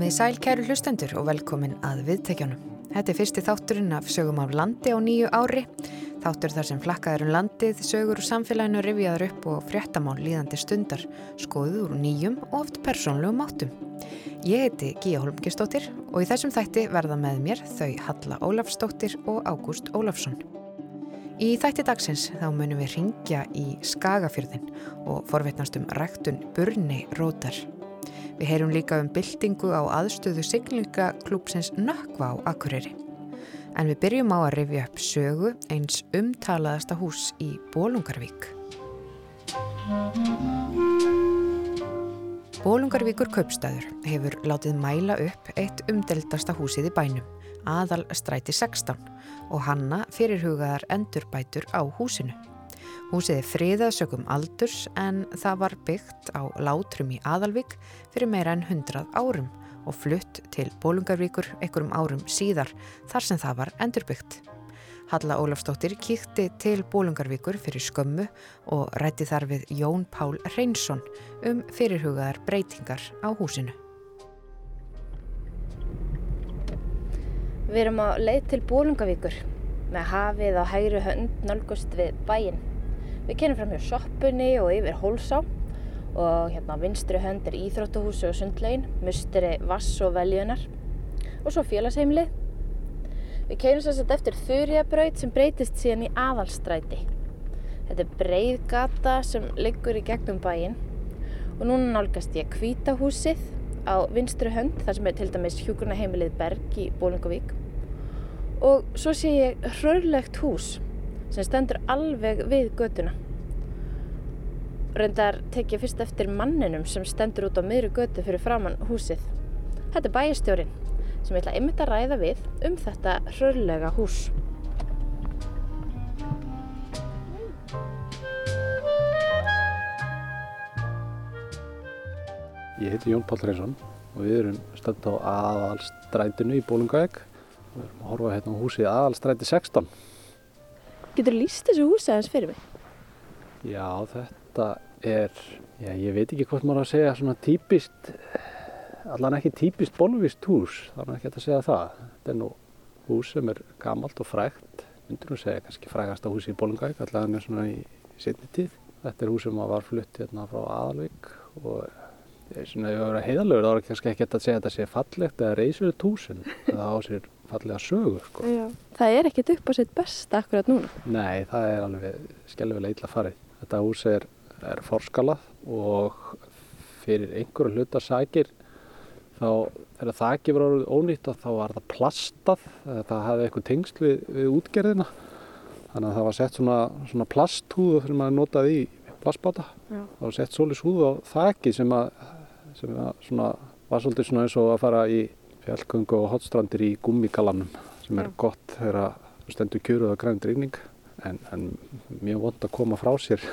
Komið sæl kæru hlustendur og velkomin að viðtekjunum. Þetta er fyrsti þátturinn af sögum af landi á nýju ári. Þáttur þar sem flakkaður um landið, sögur og samfélaginu rifjaður upp og fréttamál líðandi stundar, skoður úr nýjum og oft persónlegum áttum. Ég heiti Gíja Holmgistóttir og í þessum þætti verða með mér þau Halla Ólafsdóttir og Ágúst Ólafsson. Í þætti dagsins þá munum við ringja í Skagafjörðin og forveitnast um ræktun Burni Rótar. Við heyrum líka um byltingu á aðstöðu siglingaklúpsins Nökkva á Akureyri. En við byrjum á að rifja upp sögu eins umtalaðasta hús í Bólungarvík. Bólungarvíkur kaupstæður hefur látið mæla upp eitt umdeldasta húsið í bænum, aðal stræti 16 og hanna fyrirhugaðar endurbætur á húsinu. Húsið er friðað sögum aldurs en það var byggt á látrum í Aðalvík fyrir meira en hundrað árum og flutt til Bólungarvíkur einhverjum árum síðar þar sem það var endurbyggt. Halla Ólafstóttir kíkti til Bólungarvíkur fyrir skömmu og rætti þar við Jón Pál Reynsson um fyrirhugaðar breytingar á húsinu. Við erum á leið til Bólungavíkur með hafið á hægri hönd nálgust við bæinn. Við kennum fram hér soppunni og yfir hólsá. Og hérna vinstri hönd er Íþróttahúsi og sundlegin, musteri Vass og Veljunar. Og svo félagsheimli. Við kennum sérstætt eftir Þurjabraut sem breytist síðan í aðalstræti. Þetta er breið gata sem liggur í gegnum bæin og núna nálgast ég Kvítahúsið á vinstri hönd þar sem er til dæmis hjúkurnaheimilið Berg í Bólingavík og svo sé ég hrörlegt hús sem stendur alveg við göduna. Röndar tek ég fyrst eftir manninum sem stendur út á miðru gödu fyrir framann húsið. Þetta er bæjastjórin sem ég ætla einmitt að ræða við um þetta hrörlega hús. Ég heiti Jón Pál Reynsson og við erum stönd á aðalstrætinu í Bólungavík. Við erum að horfa hérna á húsið aðalstræti 16. Getur þú líst þessu húsi aðeins fyrir mig? Já, þetta er, já, ég veit ekki hvort maður að segja svona típist, allan ekki típist bólvist hús, þannig ekki að segja það. Þetta er nú hús sem er gamalt og frægt, myndur nú segja kannski frægasta húsi í Bólungæk, allan er svona í setni tíð. Þetta er hús sem var flutt hérna frá Aðalvík og það er svona, ef það verið heiðalögur, þá er kannski ekki að segja að þetta sé fallegt eða reysverið húsin, það á sér fallega sögur sko. Það er ekkert upp á sitt besta akkurat núna? Nei, það er alveg skellvegilega illa farið. Þetta hús er, er forskalað og fyrir einhverju hluta sækir þá þegar það ekki var orðið ónýtt þá var það plastað, það hafði eitthvað tengsl við, við útgerðina þannig að það var sett svona, svona plasthúðu sem maður notaði í plastbáta það var sett solis húð á þakki sem, að, sem að svona, var svolítið svona eins og að fara í fjallgöngu og hotstrandir í gummigalanum sem er gott þegar það stendur kjöruð á græn drýning en, en mjög vond að koma frá sér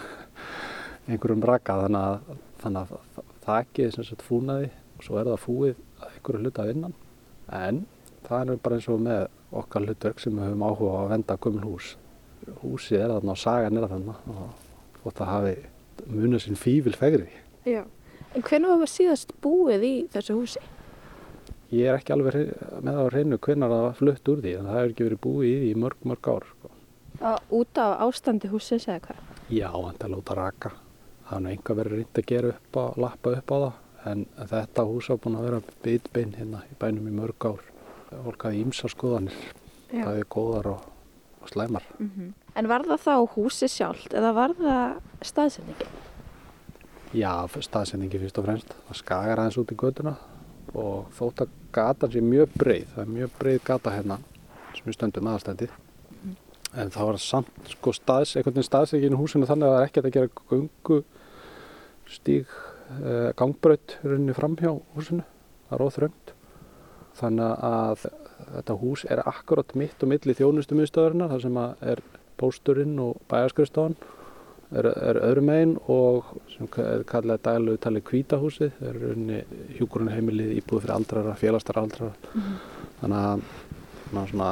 einhverjum raka. Þannig að, þannig að það ekki er sem sagt fúnaði og svo er það fúið að einhverju hluta innan. En það er bara eins og með okkar hlutverk sem við höfum áhuga á að venda gömul hús. Húsið er þarna og sagan er þarna og þótt að hafi munið sinn fífil fegri Já, en hvernig var það síðast búið í þessu húsi? Ég er ekki alveg með á hreinu hvernig það flutt úr því en það hefur ekki verið búið í því í mörg mörg ár. Sko. Út af ástandi húsins eða hvað? Já, en það lóta raka. Það er nú einhver verið reynd að gera upp og lappa upp á það en þetta hús hafa búin að vera bytbein hérna í bænum í mörg ár. Fólk hafi ímsa skoðanir, það er góðar og, og slæmar. Mm -hmm. En var það þá húsi sjálft eða var það staðsendingi? Já, staðsendingi fyrst og fremst. Það skagar aðeins út í göduna og þótt að gatan sé mjög breið, það er mjög breið gata hérna sem við stöndum aðastændið mm. en það var samt sko staðs, einhvern veginn staðseginu húsinu þannig að það er ekkert að gera gungu stíg eh, gangbraut runni fram hjá húsinu, það er óþröngt þannig að þetta hús er akkurat mitt og í þjónustu miðstöðurinn þar sem er pósturinn og bæjarskrifstofan er, er öðrum einn og sem er kallað daglegu talið kvítahúsið, það er rauninni hjúkurunheimilið íbúið fyrir aldrara, félagstar aldrara mm -hmm. þannig að svona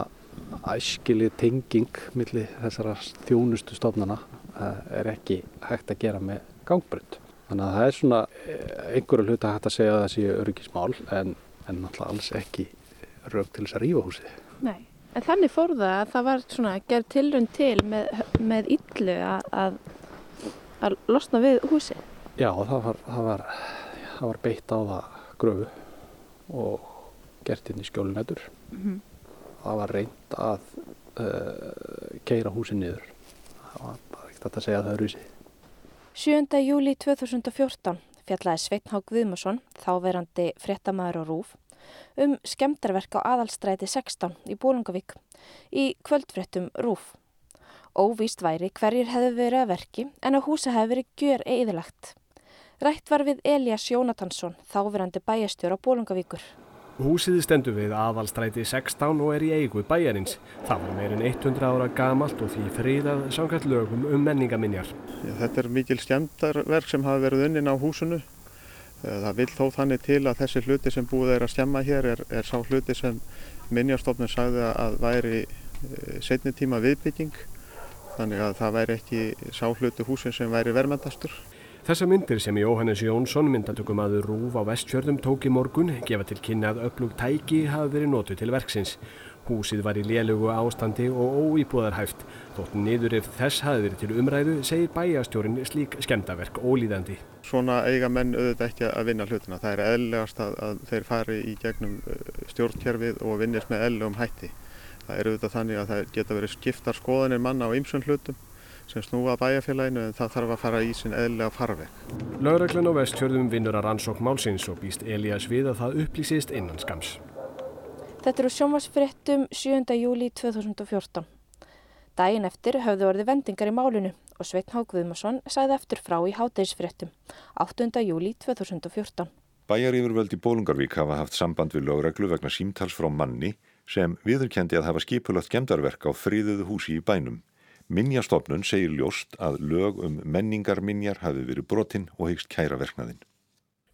æskili tenging millir þessara þjónustu stofnana eh, er ekki hægt að gera með gangbrönd þannig að það er svona eh, einhverju hluta hægt að segja að það sé öryggismál en en náttúrulega alls ekki rauk til þess að rífa húsið. Nei, en þannig fór það að það var svona gerð tilrönd til með, með illu að, að, að losna við húsið. Já, það var, það var, það var beitt á það gröfu og gert inn í skjólunætur. Mm -hmm. Það var reynd að uh, keira húsið niður. Það var bara ekkert að segja að það er rúsið. 7. júli 2014 fjallaði Sveitn Há Guðmarsson, þáverandi fréttamaður og rúf, um skemdarverk á aðalstræti 16 í Bólungavík í kvöldfréttum rúf. Óvíst væri hverjir hefði verið að verki en að húsa hefði verið gjör eðilagt. Rætt var við Elias Jónatansson, þáverandi bæjastjóra Bólungavíkur. Húsið stendur við aðalstræti 16 og er í eigu bæjarins. Það var meirinn 100 ára gamalt og því fríðað samkvæmt lögum um menningaminjar. Þetta er mikil skemmtarverk sem hafa verið unnin á húsinu. Eh, það vil þó þannig til að þessi hluti sem búið er að skemma hér er, er sá hluti sem minjarstofnun sagði að væri eh, setni tíma viðbygging. Þannig að það væri ekki sá hluti húsin sem væri verðmendastur. Þessa myndir sem Jóhannes Jónsson, myndatökum aður Rúf á vestfjörðum, tók í morgun, gefa til kynna að öflug tæki hafi verið nótu til verksins. Húsið var í lélugu ástandi og óýbúðarhæft. Þótt niður ef þess hafi verið til umræðu, segir bæjastjórin slík skemdaverk ólíðandi. Svona eiga menn auðvitað ekki að vinna hlutina. Það er eðlegast að, að þeir fari í gegnum uh, stjórnkerfið og vinnist með eðlegum hætti. Það er auðvitað þannig að það geta verið skiptar skoðanir manna á ymsum hlutum sem snúa bæjarfélaginu en það þarf að fara í sin eðlega farveg. Lauraglann á vestfjörðum vinnur að rannsók málsins og býst Elias við að það upplýsist innan skams. Þetta eru sjómasfréttum 7. júli 2014. Dægin eftir höfðu orði vendingar í málunu og Sveitn Hákviðmarsson sæði eftir frá í háttegisfréttum 8. júli 2014. Bæjar yfirvöld í Bólungarvík hafa haft samband við lögreglu vegna símtals frá manni sem viðurkendi að hafa skipulagt gemdarverk á fríðuðu húsi í bænum. Minjastofnun segir ljóst að lög um menningarminjar hafi verið brotinn og heikst kæra verknaðinn.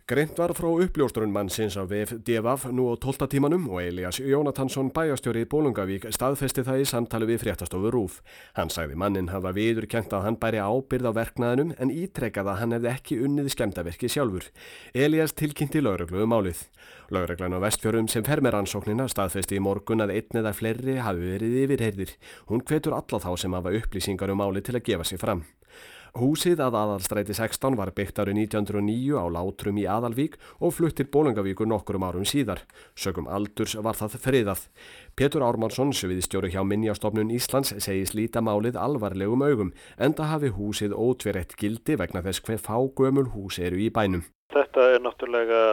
Greint var frá uppljósturinn mannsins á VF Devaf nú á 12. tímanum og Elias Jónatansson bæjastjóri í Bólungavík staðfesti það í samtali við fréttastofu Rúf. Hann sagði mannin hafa viður kent að hann bæri ábyrð á verknaðinum en ítrekkaði að hann hefði ekki unnið skemdaverki sjálfur. Elias tilkynnti lauruglu um álið. Lauruglan á vestfjörum sem fer með rannsóknina staðfesti í morgun að einn eða fleiri hafi verið yfirheyrðir. Hún hvetur alla þá sem hafa upplýsingar um álið til að gefa sig fram. Húsið að aðalstræti 16 var byggt árið 1909 á Látrum í Aðalvík og fluttir Bólengavíkur nokkurum árum síðar. Sögum aldurs var það friðað. Petur Ármannsson, sviðistjóru hjá Minjastofnun Íslands, segis líta málið alvarlegum augum, enda hafi húsið ótverett gildi vegna þess hver fágömul hús eru í bænum. Þetta er náttúrulega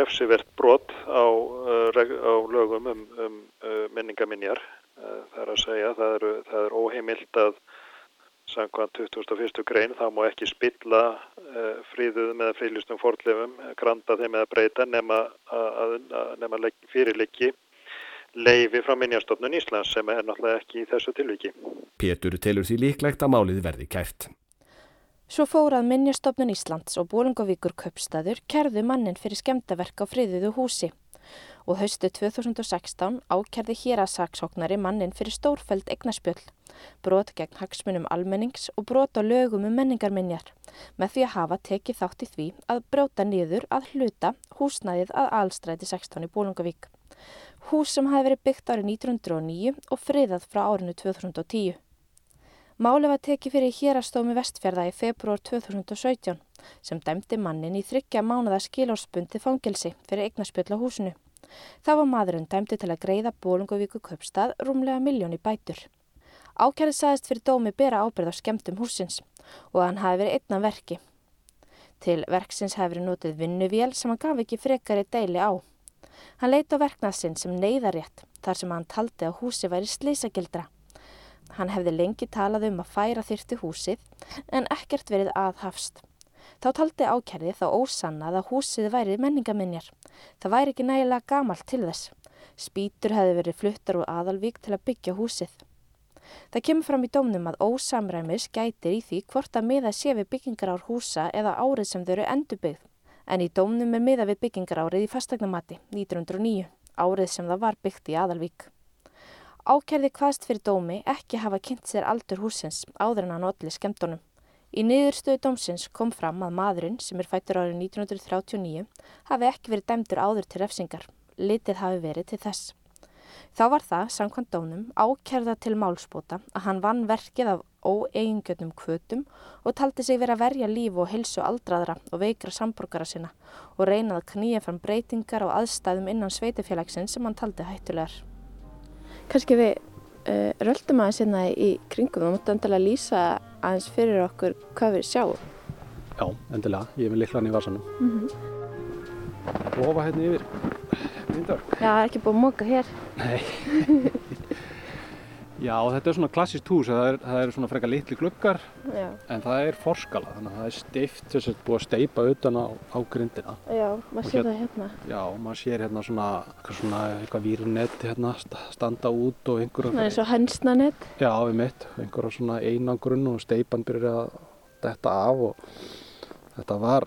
refsivert brot á, uh, á lögum um, um uh, minningaminjar. Uh, það er að segja, það er, það er óheimilt að Samkvæmt 21. grein þá má ekki spilla uh, fríðuðum eða frílistum fórlefum, granta þeim eða breyta nema, nema fyrirleiki leifi frá Minjastofnun Íslands sem er náttúrulega ekki í þessu tilviki. Pétur telur því líklegt að málið verði kært. Svo fórað Minjastofnun Íslands og Bólingavíkur köpstaður kerðu mannin fyrir skemdaverk á fríðuðu húsi og haustu 2016 ákerði hér að saksóknari mannin fyrir stórfæld egnaspjöld brot gegn hagsmunum almennings og brot á lögum um menningarminjar með því að hafa tekið þátt í því að brjóta niður að hluta húsnæðið að allstræti 16 í Bólungavík. Hús sem hafi verið byggt árið 1909 og friðað frá árinu 2010. Máli var tekið fyrir hérastómi vestfjörða í februar 2017 sem dæmdi mannin í þryggja mánuða skilórsbundi fangelsi fyrir eignarspjöld á húsinu. Það var maðurinn dæmdi til að greiða Bólungavíku köpstað rúmlega miljóni bætur. Ákjærið sagðist fyrir dómi bera ábyrð á skemmtum húsins og að hann hafi verið einna verki. Til verksins hafi verið notið vinnuvél sem hann gaf ekki frekari deili á. Hann leiti á verknaðsinn sem neyðarétt þar sem hann taldi að húsi væri slísagildra. Hann hefði lengi talað um að færa þyrti húsið en ekkert verið aðhafst. Þá taldi ákjærið þá ósannað að húsið væri menningaminjar. Það væri ekki nægilega gamalt til þess. Spítur hefði verið fluttar úr aðalvík til að byggja húsið. Það kemur fram í dómnum að ósamræmis gætir í því hvort að miða sé við byggingar ár húsa eða árið sem þau eru endurbyggð. En í dómnum er miða við byggingar árið í fastagnamati 1909, árið sem það var byggt í Aðalvík. Ákerði hvaðst fyrir dómi ekki hafa kynnt sér aldur húsins áður en hann allir skemmtunum. Í niðurstöðu dómsins kom fram að maðurinn sem er fættur árið 1939 hafi ekki verið dæmdur áður til refsingar, litið hafi verið til þess. Þá var það, samkvæmt dónum, ákerða til málspóta að hann vann verkið af óeigingjörnum kvötum og taldi sig verið að verja líf og hilsu aldraðra og veikra samborgara sinna og reynað að knýja fram breytingar og aðstæðum innan sveitifélagsinn sem hann taldi hættulegar. Kanski við uh, röldum aðeins hérna í kringum og múttu endilega lýsa aðeins fyrir okkur hvað við sjáum. Já, endilega. Ég er með liklan í varsanum. Mm -hmm. Lofa hérna yfir. Já, það er ekki búið að móka hér. Nei. Já, þetta er svona klassíst hús, það er, það er svona frekar litli gluggar Já. en það er forskala, þannig að það er steift þess að búið að steipa utan á, á grindina. Já, maður sér hér- það hérna. Já, maður sér hérna svona, eitthvað svona eitthvað vírunett hérna sta- standa út og einhverja... Það er svo hensnanett. Já, við mitt, einhverja svona einangrun og steipan byrjar að detta af og þetta var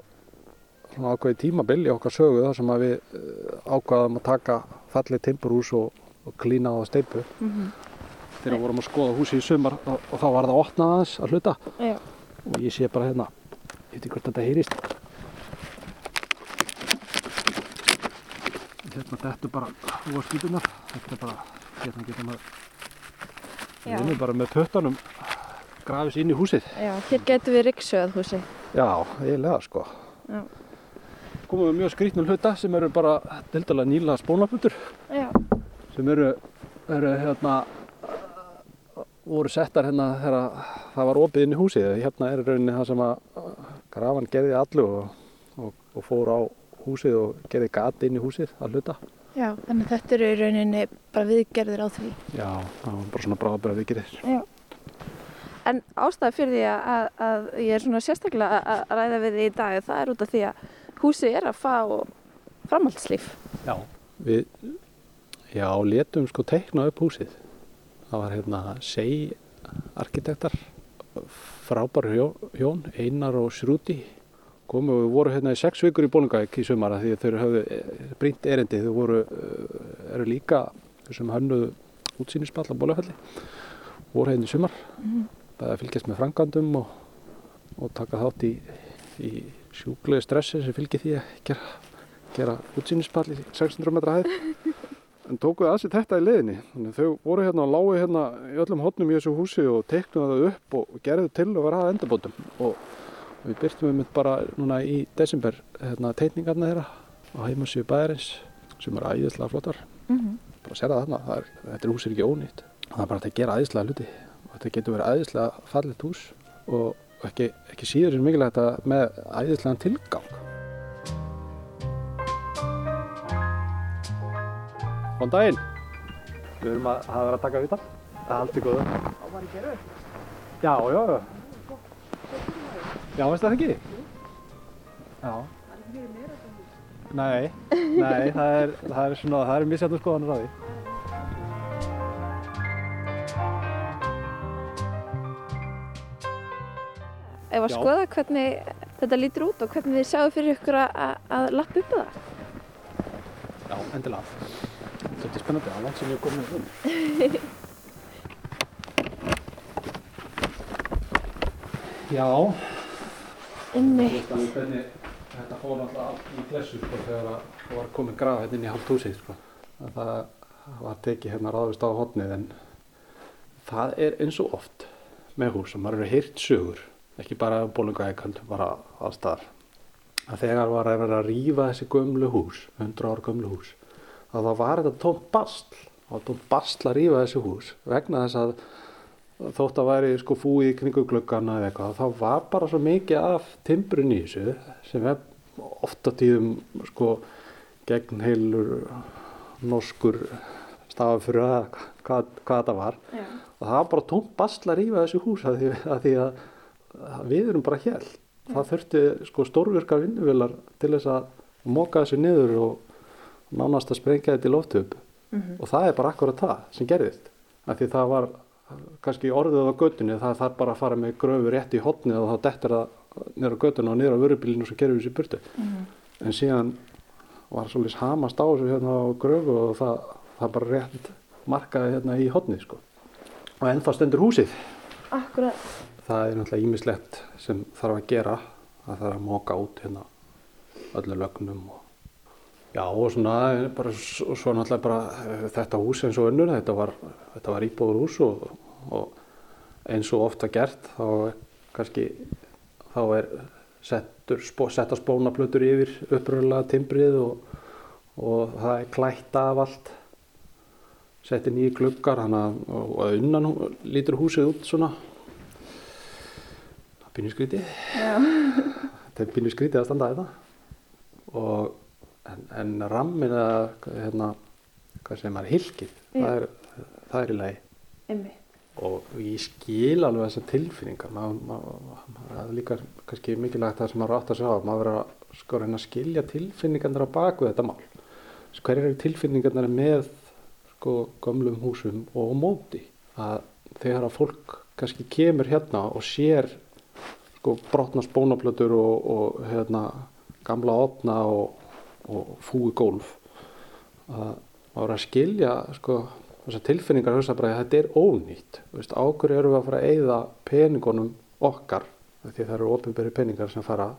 svona ákveði tímabil í okkar sögu þar sem við eh, ákvaðum að taka fallið timburhús og, og klína á steipu Mm þegar við vorum að skoða húsi í sumar og, og þá var það opnað aðeins að hluta Já. og ég sé bara hérna, ég veit ekki hvort þetta heyrist hérna þetta er bara húaskýtunar þetta er bara, hérna getur maður við erum bara með pötunum grafis inn í húsið Já, hér getur við riksuðað húsi. já, eiginlega sko Já. komum við mjög skrítnum hluta sem eru bara dildalega nýla spónaputur Já. sem eru, eru hérna voru settar hérna þegar það var opið inn í húsið hérna er í rauninni það sem að grafan gerði allu og, og, og fór á húsið og gerði gati inn í húsið að hluta Já, þannig að þetta eru í rauninni bara viðgerðir á því. já, það var bara svona bráðabæra vikirir Já. En ástæða fyrir því að, að, að ég er svona sérstaklega að, að ræða við því í dag, það er út af því að húsið er að fá framhaldslíf. já, við já, letum sko teikna upp húsið það var hérna seg arkitektar frábær hjó, hjón, Einar og Srúti komu og voru hérna í sex vikur í Bólungavík í sumara því þau höfðu brínt erindi. Þau voru, eh, eru líka sem hönnuðu útsýnispall á Bólafelli voru hérna í sumar. Bæði að fylgjast með frangandum og, og taka þátt í, í sjúklegu stressi sem fylgir því að gera, gera útsýnispall í 600 metra hæð en tókuðu að sér þetta í leiðinni. Þannig að þau voru hérna og lágu hérna í öllum hotnum í þessu húsi og teiknuðu það upp og, gerðu til og var að endurbótum. Og við byrtum við mitt bara núna í desember hérna teikningarna þeirra á heimasíu bæðarins sem eru æðislega flottar. Mm bara að sér það þarna, það er, þetta hús er ekki ónýtt. Það er bara að gera æðislega hluti. Og þetta getur verið æðislega fallit hús og ekki, ekki síður en mikilvægt að með æðislegan tilgang Góðan daginn Við erum að hafa verið að taka viðtal Það er allt í góðu Og var ekki rauð? Já, já, já Já, veist það ekki? Já Nei, nei, það er, það er svona, það er misjættu skoðanur á því. Ef að Já. skoða hvernig þetta lítur út og hvernig þið sjáu fyrir ykkur að, að- að lappa upp á það. Já, endilega. Þetta er spennandi, það er langt sem ég hef komið um. Já, hvernig þetta fór alltaf í klessu sko þegar það var komið graf hérna inn í hálft húsið sko. Að Það var tekið hérna ráðvist á hotnið en það er eins og oft með hús og maður eru heyrt sögur, ekki bara um bólungaæk heldur bara allstaðar. Að þegar var að vera að rífa þessi gömlu hús, 100 ára gömlu hús, að það var þetta tómt bastl, það var tómt bastl að rífa þessi hús vegna þess að þótt að væri sko fúið í kringu gluggana eða eitthvað, þá var bara svo mikið af timbrun í þessu sem er ofta tíðum sko gegn heilur norskur stafafur að hvað, hvað þetta var. Já. og það var bara tómt basla að rífa þessu hús að því að, því að, að við erum bara hér. Það þurfti sko stórvirkar vinnuvilar til þess að móka þessu niður og nánast að sprengja þetta í loftöp og það er bara akkurat það sem gerðist. Af því það var kannski orðið á göttunni það þarf bara að fara með gröfu rétt í hotnið og þá dettur það niður á göttuna og niður á vörubílinu og svo gerum við þessu burtu. En síðan var svolítið hamast á þessu hérna á gröfu og það, það bara rétt markaði hérna í hotnið sko. Og ennþá stendur húsið. Akkurat. það er náttúrulega ímislegt sem þarf að gera það þarf að móka út hérna öllu lögnum og Já og svona, bara, svo, náttúrulega bara eh, þetta hús eins og önnur, þetta var, þetta var íbúður hús og, og eins og ofta gert þá kannski þá er settur, setta spónaplötur yfir uppröðulega timbrið og, og það er klætt af allt. Setti nýju gluggar hana, og að unnan lítur húsið út svona. Pínu skrítið. Þetta er pínu skrítið að standa þetta. Og en, en rammin eða hérna, hvað sem er hilkið það er, það er í lagi. Einmitt. og ég skil alveg maður, maður, það er líka kannski mikilvægt það sem maður átt að sjá maður verður að sko reyna að skilja tilfinningarnar á baku þetta mál. Hver eru tilfinningarnar með sko gömlum húsum og á móti? Að þegar að fólk kannski kemur hérna og sér sko brotna spónaplötur og, og hérna gamla opna og, og fúi gólf. Að maður að skilja sko tilfinningar bara að þetta er ónýtt. Ákveður eru við að fara að eigða peningunum okkar? Því það eru ofinberi peningar sem fara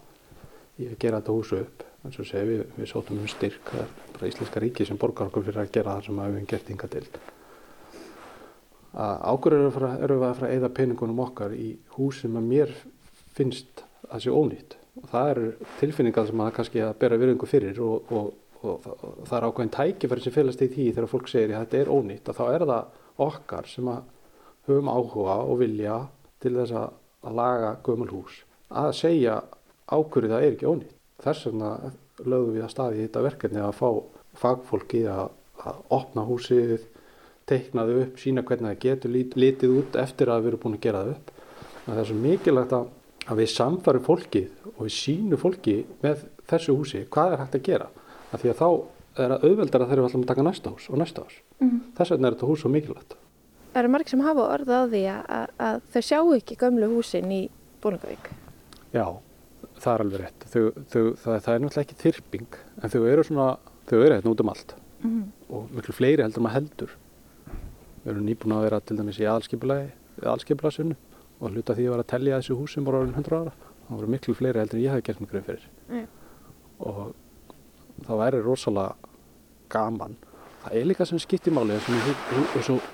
í að gera þetta húsu upp. Segja við, við sótum um styrk. Það er bara Íslenska ríki sem borgar okkur fyrir að gera það sem við hefum gert yngar til. Fara, eru við að fara að eigða peningunum okkar í hús sem að mér finnst að sé ónýtt og það eru tilfinningar sem að kannski að bera virðingu fyrir og, og og það er ákveðin tækifæri sem félast í því þegar fólk segir að þetta er ónýtt að þá er það okkar sem að höfum áhuga og vilja til þess að laga gömul hús að segja ákveður það er ekki ónýtt. Þess vegna lögum við að staði þetta verkefni að fá fagfólki að, að opna húsið, teikna þau upp, sína hvernig það getur lit, litið út eftir að við erum búin að gera þau upp. Það er svo mikilvægt að, að við samfærum fólkið og við sínu fólki með þessu húsi hvað er hægt að gera af því að þá er það auðveldar að þeir eru alltaf að taka næsta hús og næsta hús. Mm. Þess vegna er þetta hús svo mikilvægt. Það eru margir sem hafa orðið á því að, að þau sjá ekki gömlu húsin í Bólungavík. Já, það er alveg rétt. Þau, þau, það, það er náttúrulega ekki þyrping en þau eru svona, þau eru hérna út um allt mm. og miklu fleiri heldur maður heldur. Við erum nýbúin að vera til dæmis í aðalskipulasunnu og hluta því að vera að tellja þessu hús sem voru orðin 100 ára. Það voru miklu fleiri heldur en ég hef gert mig greið fyrir. Mm. Og það væri rosalega gaman það er líka sem skiptir máli eins og,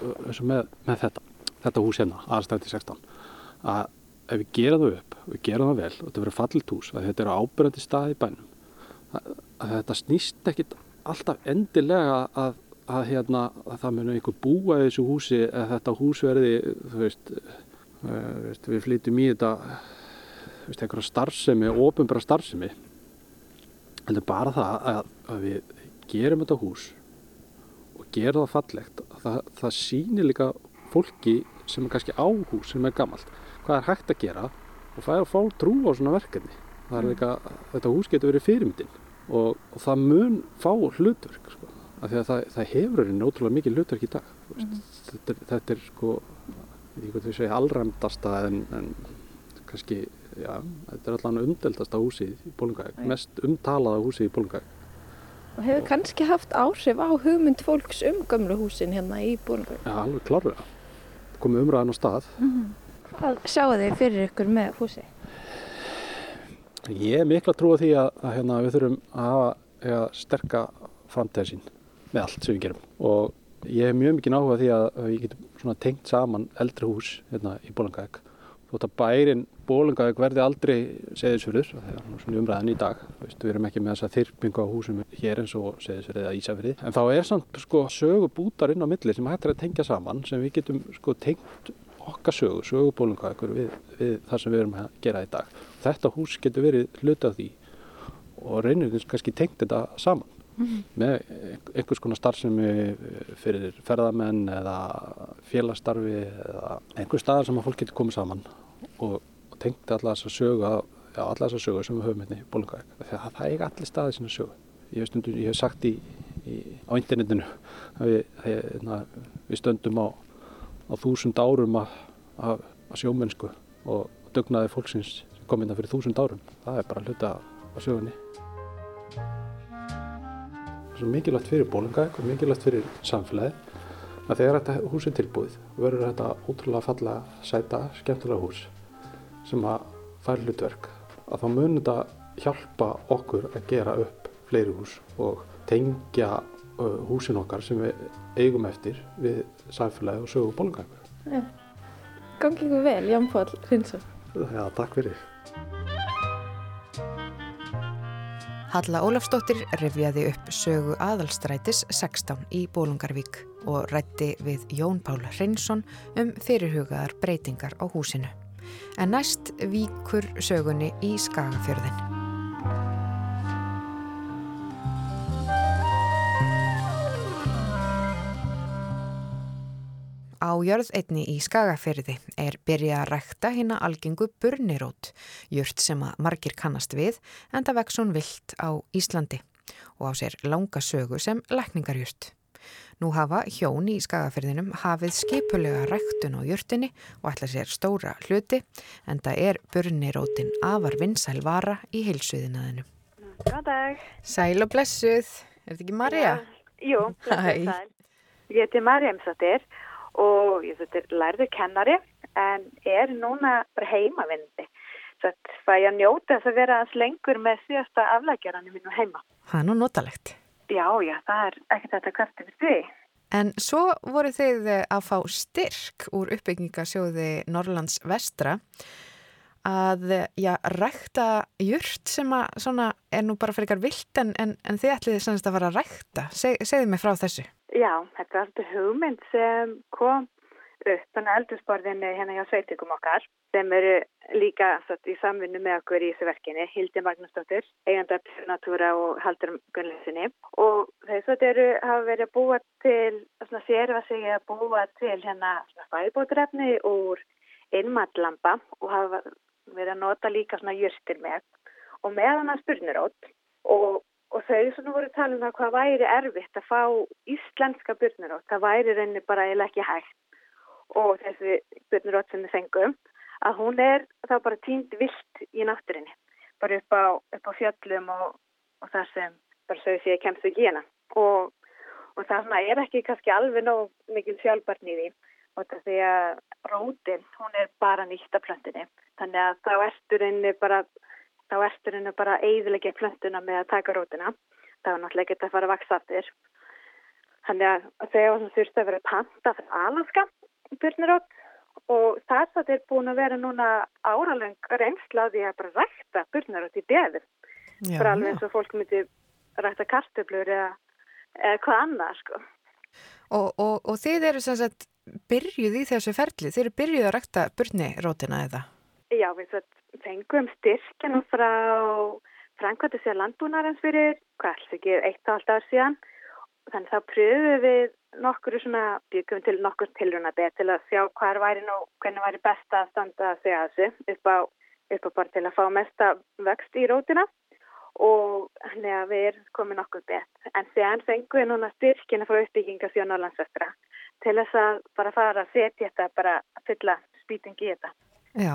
með, með þetta þetta hús hérna, aðstæði 16 að ef við gera það upp við gera það vel og þetta verður fallit hús að þetta eru ábyrgandi stað í bænum að, að þetta snýst ekkit alltaf endilega að, að, hérna, að það muni einhver búa í þessu húsi að þetta hús verði þú veist, við flytjum í þetta einhverja starfsemi, ofinbæra starfsemi heldur bara það að, að við gerum þetta hús og gerum það fallegt það, það sýnir líka fólki sem er kannski á hús sem er gammalt hvað er hægt að gera og það er að fá trú á svona verkefni er líka, þetta hús getur verið fyrirmyndin og, og það mun fá hlutverk sko. af því að það, það hefur einhvern ótrúlega mikið hlutverk í dag mm -hmm. þetta, þetta er sko ég veit við segja allræmdasta en, en kannski já, þetta er allavega umdeldasta húsið í Bólungavík, mest umtalaða húsið í Bólungavík. Og hefur kannski haft áhrif á hugmynd fólks um gömlu húsin hérna í Bólungavík? Já, alveg klarlega. Komið umræðan á stað. Mm -hmm. Hvað sjáu þið fyrir ykkur með húsi? Ég er mikla trú á því að, að hérna, við þurfum að hafa að sterka framtíðasín með allt sem við gerum og ég hef mjög mikið náhuga því að við getum tengt saman eldri hús hérna í Bólungavík þótt að bærin bólungavík verði aldrei seðisfjörður, það er svona umræðan í dag Vist, við erum ekki með þessa þyrpingu á húsum hér eins og seðisfjörði eða Ísafjörði en þá er samt sko sögu bútar inn á milli sem hættir að tengja saman sem við getum sko tengt okkar sögu, sögu bólungavíkur við, við það sem við erum að gera í dag. Þetta hús getur verið hluta af því og reynir kannski tengt þetta saman Mm -hmm. með einhvers konar starfsemi fyrir ferðamenn eða félagsstarfi eða einhver staðar sem að fólk getur komið saman og, tengt alla þess að sögu já, alla þess að sögu sem við höfum hérna í Bólungavík það, það er ekki allir staðið sinna sögu. Ég hef, stundum, ég hef sagt í, í, á internetinu að við, hérna, við stöndum á, á þúsund árum að, að, að sjómennsku og dögnaði fólksins sem kom inn hérna að fyrir þúsund árum. Það er bara hluta á sögunni svo mikilvægt fyrir Bólungavík og mikilvægt fyrir samfélagi að þegar þetta hús er tilbúið verður þetta ótrúlega falla sæta, skemmtilega hús sem að fær hlutverk að þá munir þetta hjálpa okkur að gera upp fleiri hús og tengja húsin okkar sem við eigum eftir við samfélagi og sögu bólungavíkur. Já, gangi ykkur vel, Ján Pál Rinsson. Já, takk fyrir. Halla Ólafsdóttir rifjaði upp sögu aðalstrætis 16 í Bólungarvík og rætti við Jón Pál Hreinsson um fyrirhugaðar breytingar á húsinu. En næst víkur sögunni í Skagafjörðin. Á jörð einni í Skagafyrði er byrjað að rækta hérna algengu burnirót, jört sem að margir kannast við en það vex hún vilt á Íslandi og á sér langa sögu sem lækningarjört. Nú hafa hjón í Skagafyrðinum hafið skipulega ræktun á jörtinni og ætla sér stóra hluti en það er burnirótin afar vinsæl vara í heilsuðinaðinu. Góð dag. Sæl og blessuð, er þetta ekki Marja? Jú, blessuð sæl. Ég heiti Marja Emsattir og ég þetta er lærðu kennari en er núna bara heimavindi. Svo það ég að njóta þess að vera aðeins lengur með síðasta aflækjaranum mínu heima. Það er nú notalegt. Já, já, það er ekkert þetta hvert yfir því. En svo voru þið að fá styrk úr uppbyggingasjóði Norrlands vestra að já, rækta jurt sem að svona er nú bara fyrir ykkar vilt en, en, en þið ætlið sannst að fara að rækta. Seg, segðu mig frá þessu. Já, þetta var alltaf hugmynd sem kom upp á eldursporðinu hérna hjá sveitingum okkar sem eru líka satt, í samvinnu með okkur í þessu verkinni, Hildi Magnúsdóttir, eigandar Natúra og Haldur Gunnleysinni og þess að þeir hafa verið að búa til, svona sérfa sig að búa til hérna svona fæðbótrefni úr innmatlampa og hafa verið að nota líka svona jörgstir með. Og meðan að spurnurótt og og þau svona voru að tala um það hvað væri erfitt að fá íslenska byrnurótt, það væri reyni bara eiginlega ekki hægt. Og þessi byrnurótt sem við fengum að hún er þá bara tínd vilt í náttúrinni, bara upp á, upp á fjöllum og, og það sem bara sögur því að kemst ekki hérna og, og það er ekki kannski alveg nóg mikil sjálfbarn í því. Og það því að rótin hún er bara nýtt af plöntinni þannig að þá ertur henni bara þá ertur hennu bara eiðilegja plöntuna með að taka rótina. Það var náttúrulega ekki að fara að vaksa aftur. Þannig að þegar þurfti að vera panta fyrir alaska byrnirótt og það það er búin að vera núna áraleng reynslaði að bara rækta byrnirótt í beður. Bara alveg eins og fólk myndi rækta kartöflur eða, eða hvað annað sko. Og, og, og þið eru sem sagt byrjuð í þessu ferli, þið eru byrjuð að rækta byrnirótina eða? Já, við fengum styrkjana frá Frankvætti sér landbúnarins fyrir, hvað alls ekki, eitt og allt ár síðan. Þannig þá pröfum við nokkur svona, byggum til nokkur tilruna beð til að sjá hvað væri nú, hvernig væri best að standa að segja þessu upp á, upp á bara til að fá mesta vöxt í rótina og þannig að við erum komið nokkur beð. En séðan fengum við núna styrkjana frá uppbyggingasjón á landsvestra til þess að bara fara að setja þetta, bara að fylla spýtingi í þetta. Já,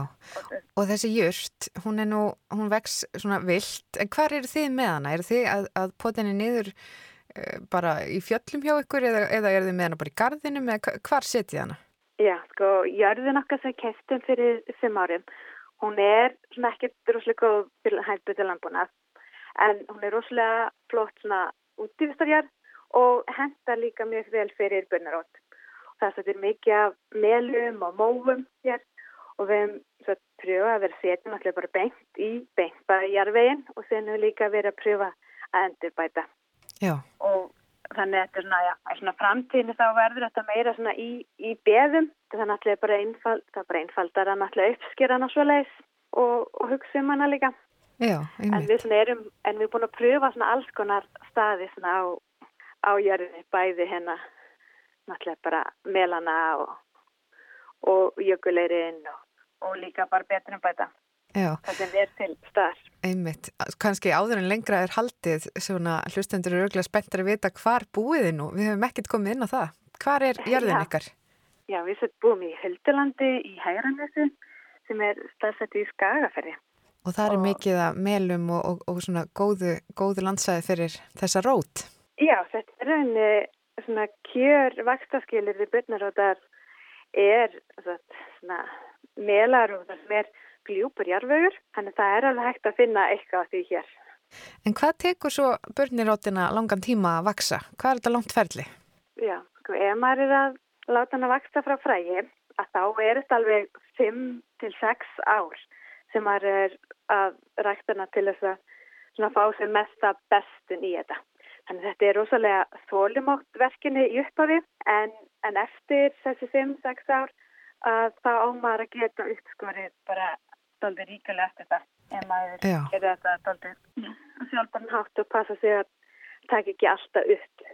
og þessi jört, hún er nú, hún vex svona vilt, en hvar eru þið með hana? Er þið að, að potinni niður uh, bara í fjöllum hjá ykkur eða, eða er þið með hana bara í gardinum eða hvar setjið hana? Já, sko, jörðin okkar sem kestum fyrir fimm árum, hún er svona ekkert rosalega góð hættu til landbúnað, en hún er rosalega flott svona útífistarjörð og henda líka mjög vel fyrir börnarótt. Það er mikið af melum og móum hér og við hefum að pröfa að vera setja náttúrulega bara beint í beint bara í jarvegin og sen hefur líka verið að pröfa að endurbæta. Já. Og þannig að þetta er svona, já, svona framtíðinu þá verður þetta meira svona í, í beðum. Það er náttúrulega bara einfald, það er bara einfaldar að náttúrulega uppskera hana svo leiðis og, og hugsa um hana líka. Já. En við svona erum, en við erum búin að pröfa svona alls konar staði svona á, á jörðinni, bæði hérna náttúrulega bara melana og, og jökuleirinn og og líka bara betur en bæta. Já. Sem er til staðar. Einmitt. Kanski áður en lengra er haldið svona hlustendur eru örgulega spenntar að vita hvar búiði nú. Við hefum ekkert komið inn á það. Hvar er jörðin ykkar? Já, við setjum búum í Höldulandi í Hægrannessu sem er staðsett í Skagaferði. Og það er mikið að melum og, og, og svona góðu, góðu landsæði fyrir þessa rót. Já, þetta er einu svona kjör vakstaskilir við byrnarótar er svona melar og það sem er gljúpur jarfögur. Þannig það er alveg hægt að finna eitthvað því hér. En hvað tekur svo börnirótina langan tíma að vaksa? Hvað er þetta langt ferli? Já, sko, ef maður er að láta hann að vaksa frá frægi, að þá er þetta alveg 5 til 6 ár sem maður er að rækta hana til þess að fá sér mesta bestun í þetta. Þannig að þetta er rosalega þólimátt verkinni í upphafi en, en eftir þessi 5-6 ár að þá ámar að geta uppskorið bara doldið ríkulega eftir það. En maður Já. gerir þetta doldið sjálfbarn hátt og passa sig að taka ekki alltaf upp.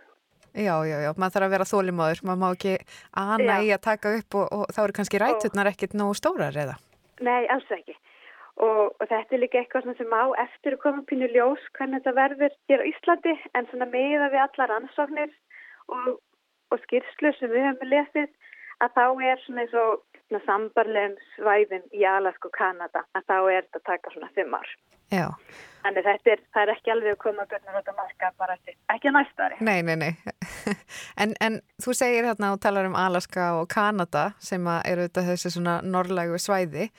Já, já, já, maður þarf að vera þólimáður, maður má ekki ana Já. í að taka upp og, og þá eru kannski ræturnar ekkit nógu stórar eða? Nei, alls ekki. Og, og þetta er líka eitthvað sem á eftir að koma pínu ljós hvernig þetta verður hér á Íslandi en svona meða við allar ansóknir og, og skýrslu sem við höfum lesið að þá er svona eins og sambarlegum svæðin í Alaska og Kanada að þá er þetta að taka svona fimm ár. Já, Þannig þetta er, er ekki alveg að koma börnur út á marka bara eftir, ekki að næsta ári. nei, nei, nei. en, en þú segir hérna og talar um Alaska og Kanada sem að eru þetta þessi svona norrlægu svæði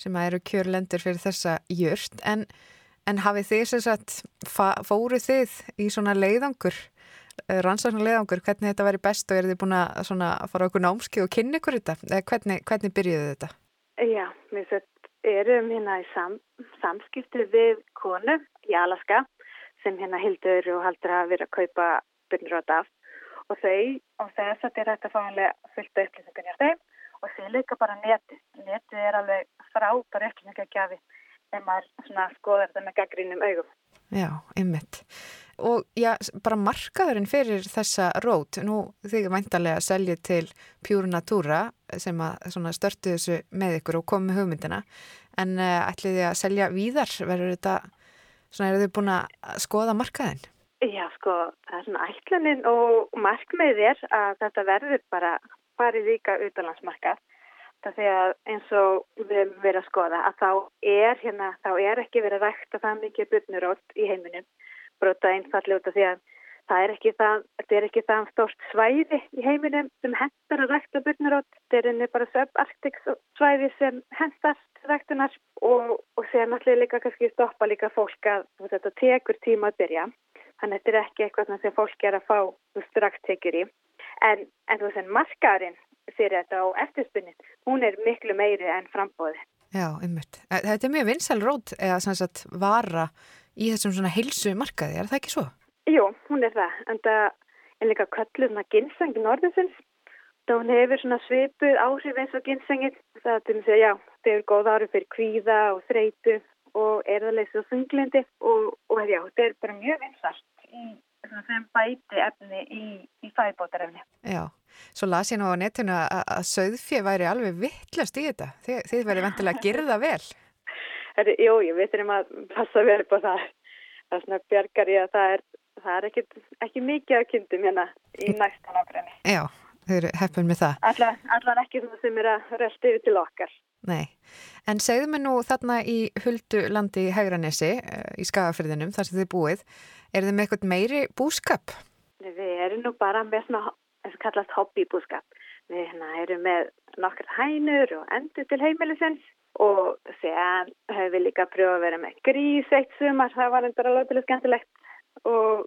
sem að eru kjörlendur fyrir þessa jörst en, en hafið þið sem sagt, fóruð þið í svona leiðangur, rannsóknar leiðangur, hvernig þetta væri best og eru þið búin að fara okkur námski og kynna ykkur þetta? Eða hvernig, hvernig byrjuðu þetta? Já, við erum hérna í sam, samskipti við konu í Alaska sem hérna hildur og haldur að vera að kaupa byrnrót af og þau og þess að þetta er fáinlega fullt af upplýsingar hjá þeim og þau líka bara neti. Neti er alveg frábær upplýsingagjafi ef maður svona skoðar þetta með gaggrínum augum. Já, ymmit. Og já, bara markaðurinn fyrir þessa rót, nú þig væntalega að selja til Pure Natura sem að störtu þessu með ykkur og komi hugmyndina, en uh, ætlið þið að selja víðar, verður þetta, svona eru þið búin að skoða markaðinn? Já, sko, það er svona ætlunin og markmið er að þetta verður bara farið líka utanlandsmarkað. Það að eins og við verið að skoða að þá er hérna, þá er ekki verið að rækta það mikið byrnurótt í heiminum brota einfalli út af því að það er ekki það, þetta er ekki það stórst svæði í heiminum sem hendar að rækta byrnurótt. Þetta er henni bara subarktik svæði sem hendar ræktunar og, og sér náttúrulega líka kannski stoppa líka fólk að þetta tekur tíma að byrja. Þannig að þetta er ekki eitthvað sem fólk er að fá strax tekjur í. En, en þú veist, markaðurinn fyrir þetta og eftirspunnin, hún er miklu meiri enn frambóði. Já, ummitt. Þetta er mjög vinsal rót eða sem sagt vara í þessum svona heilsu markaði, er það ekki svo? Jú, hún er það, en það er líka kallurna ginsengin orðinsins. Það hún hefur svona svipuð áhrif eins og ginsengin. Það er til að segja, já, það hefur góð áhrif fyrir kvíða og þreitu og erðaleysi og þunglindi og, og já, þetta er bara mjög vinsalt í þeim bæti efni í, í fæðbótarefni. Já, svo las ég nú á netinu að, söðfjö væri alveg vittlast í þetta. Þið, þið verið ventilega að gera það vel. Heri, jú, ég veitur um að passa vel på það. Það er svona bjargar í að það er, það er ekki, ekki mikið að kynntum hérna í næstan ákveðinni. Já, þau eru heppin með það. Allar, allar ekki það sem er að rölda yfir til okkar. Nei, en segðu mig nú þarna í Huldulandi í Hegranesi, í Skagafyrðinum, þar sem þið búið, er þið með eitthvað meiri búskap? Við erum nú bara með svona, þess að kallast hobbybúskap. Við hérna, erum með nokkar hænur og endur til heimilisins og séðan höfum við líka pröfað að vera með grís eitt sumar, það var endur alveg til skemmtilegt og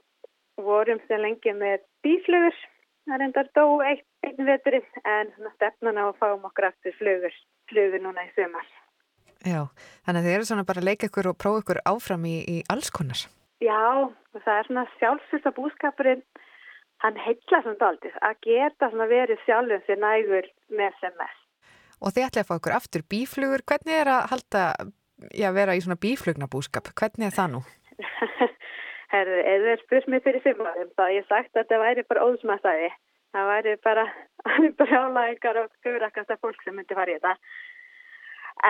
vorum sér lengi með bíflugur, það er endur dó eitt, einn veturinn en stefnan á að fáum okkur aftur flugur, flugur núna í sumar. Já, þannig að þið eru svona bara að leika ykkur og prófa ykkur áfram í, í alls konar. Já, það er svona sjálfsvista búskapurinn, hann heitla svona daldið að geta svona verið sjálfum sér nægur með sem mest. Og þið ætlaði að fá ykkur aftur bíflugur, hvernig er að halda, já, vera í svona bíflugnabúskap, hvernig er það nú? Herðu, eða er spurt mér fyrir fimm árum, þá ég sagt að þetta væri bara óðsmaðstæði. Það væri bara brjálæðingar og skaurakasta fólk sem myndi fara í þetta.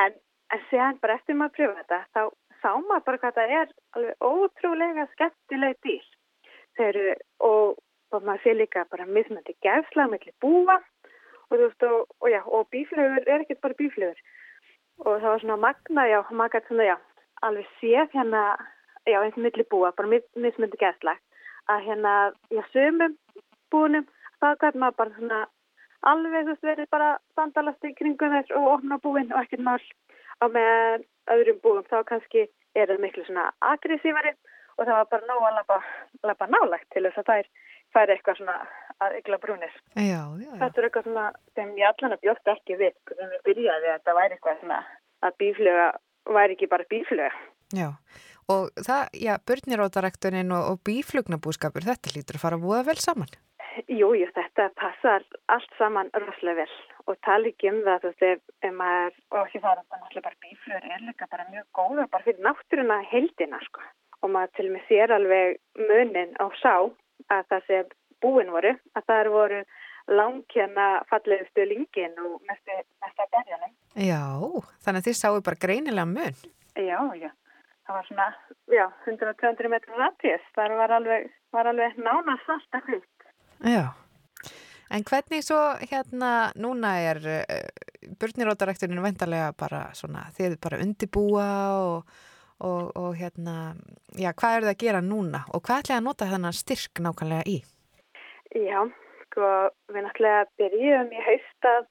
En, en séðan bara eftir maður að pröfa þetta, þá sá maður bara hvað það er alveg ótrúlega skemmtileg dýr. Þeir eru, og, og maður sé líka bara mismöndi gefsla mellir búa og veist, og, og já, og bíflögur er ekkert bara bíflögur. Og það var svona magna, já, maður gæti svona, já, alveg séð hérna, já, eins og millir búa, bara mismöndi gefsla, að hérna, já, sömum búinum, þá gæti maður bara svona alveg, þú veist, verið bara sandalast í kringum þess og opna búin og ekkert mál á með öðrum búum, þá kannski er það miklu svona aggressívari og það var bara nóg að lappa, nálagt til þess að þær færi eitthvað svona að ykla brúnir. Já, já, já. Þetta er eitthvað svona sem ég allan að bjóst ekki við, hvernig við byrjaði að þetta væri eitthvað svona að bífluga væri ekki bara bífluga. Já, og það, já, börnirótarektunin og, og bíflugnabúskapur, þetta lítur að fara að búa vel saman. Jú, jú, þetta passar allt saman rosalega vel og tala ekki um það, þú veist, ef, ef maður, og ekki það er náttúrulega bara bíflugur er líka bara mjög góða bara fyrir náttúruna heldina, sko. Og maður til og með sér alveg munin á sá að það sem búin voru, að það voru langkjana fallegustu lingin og mestu, mestu að berjanum. Já, þannig að þið sáu bara greinilega mun. Já, já. Það var svona, já, 100-200 metrar rættist. Það var alveg, var alveg nána svarta hlut. Já, en hvernig svo hérna núna er uh, börnirótarækturinn vendarlega bara svona, þið bara undibúa og, og, og hérna, já, hvað eru það að gera núna og hvað ætlaði að nota þennan styrk nákvæmlega í? Já, sko, við náttúrulega byrjum í haustað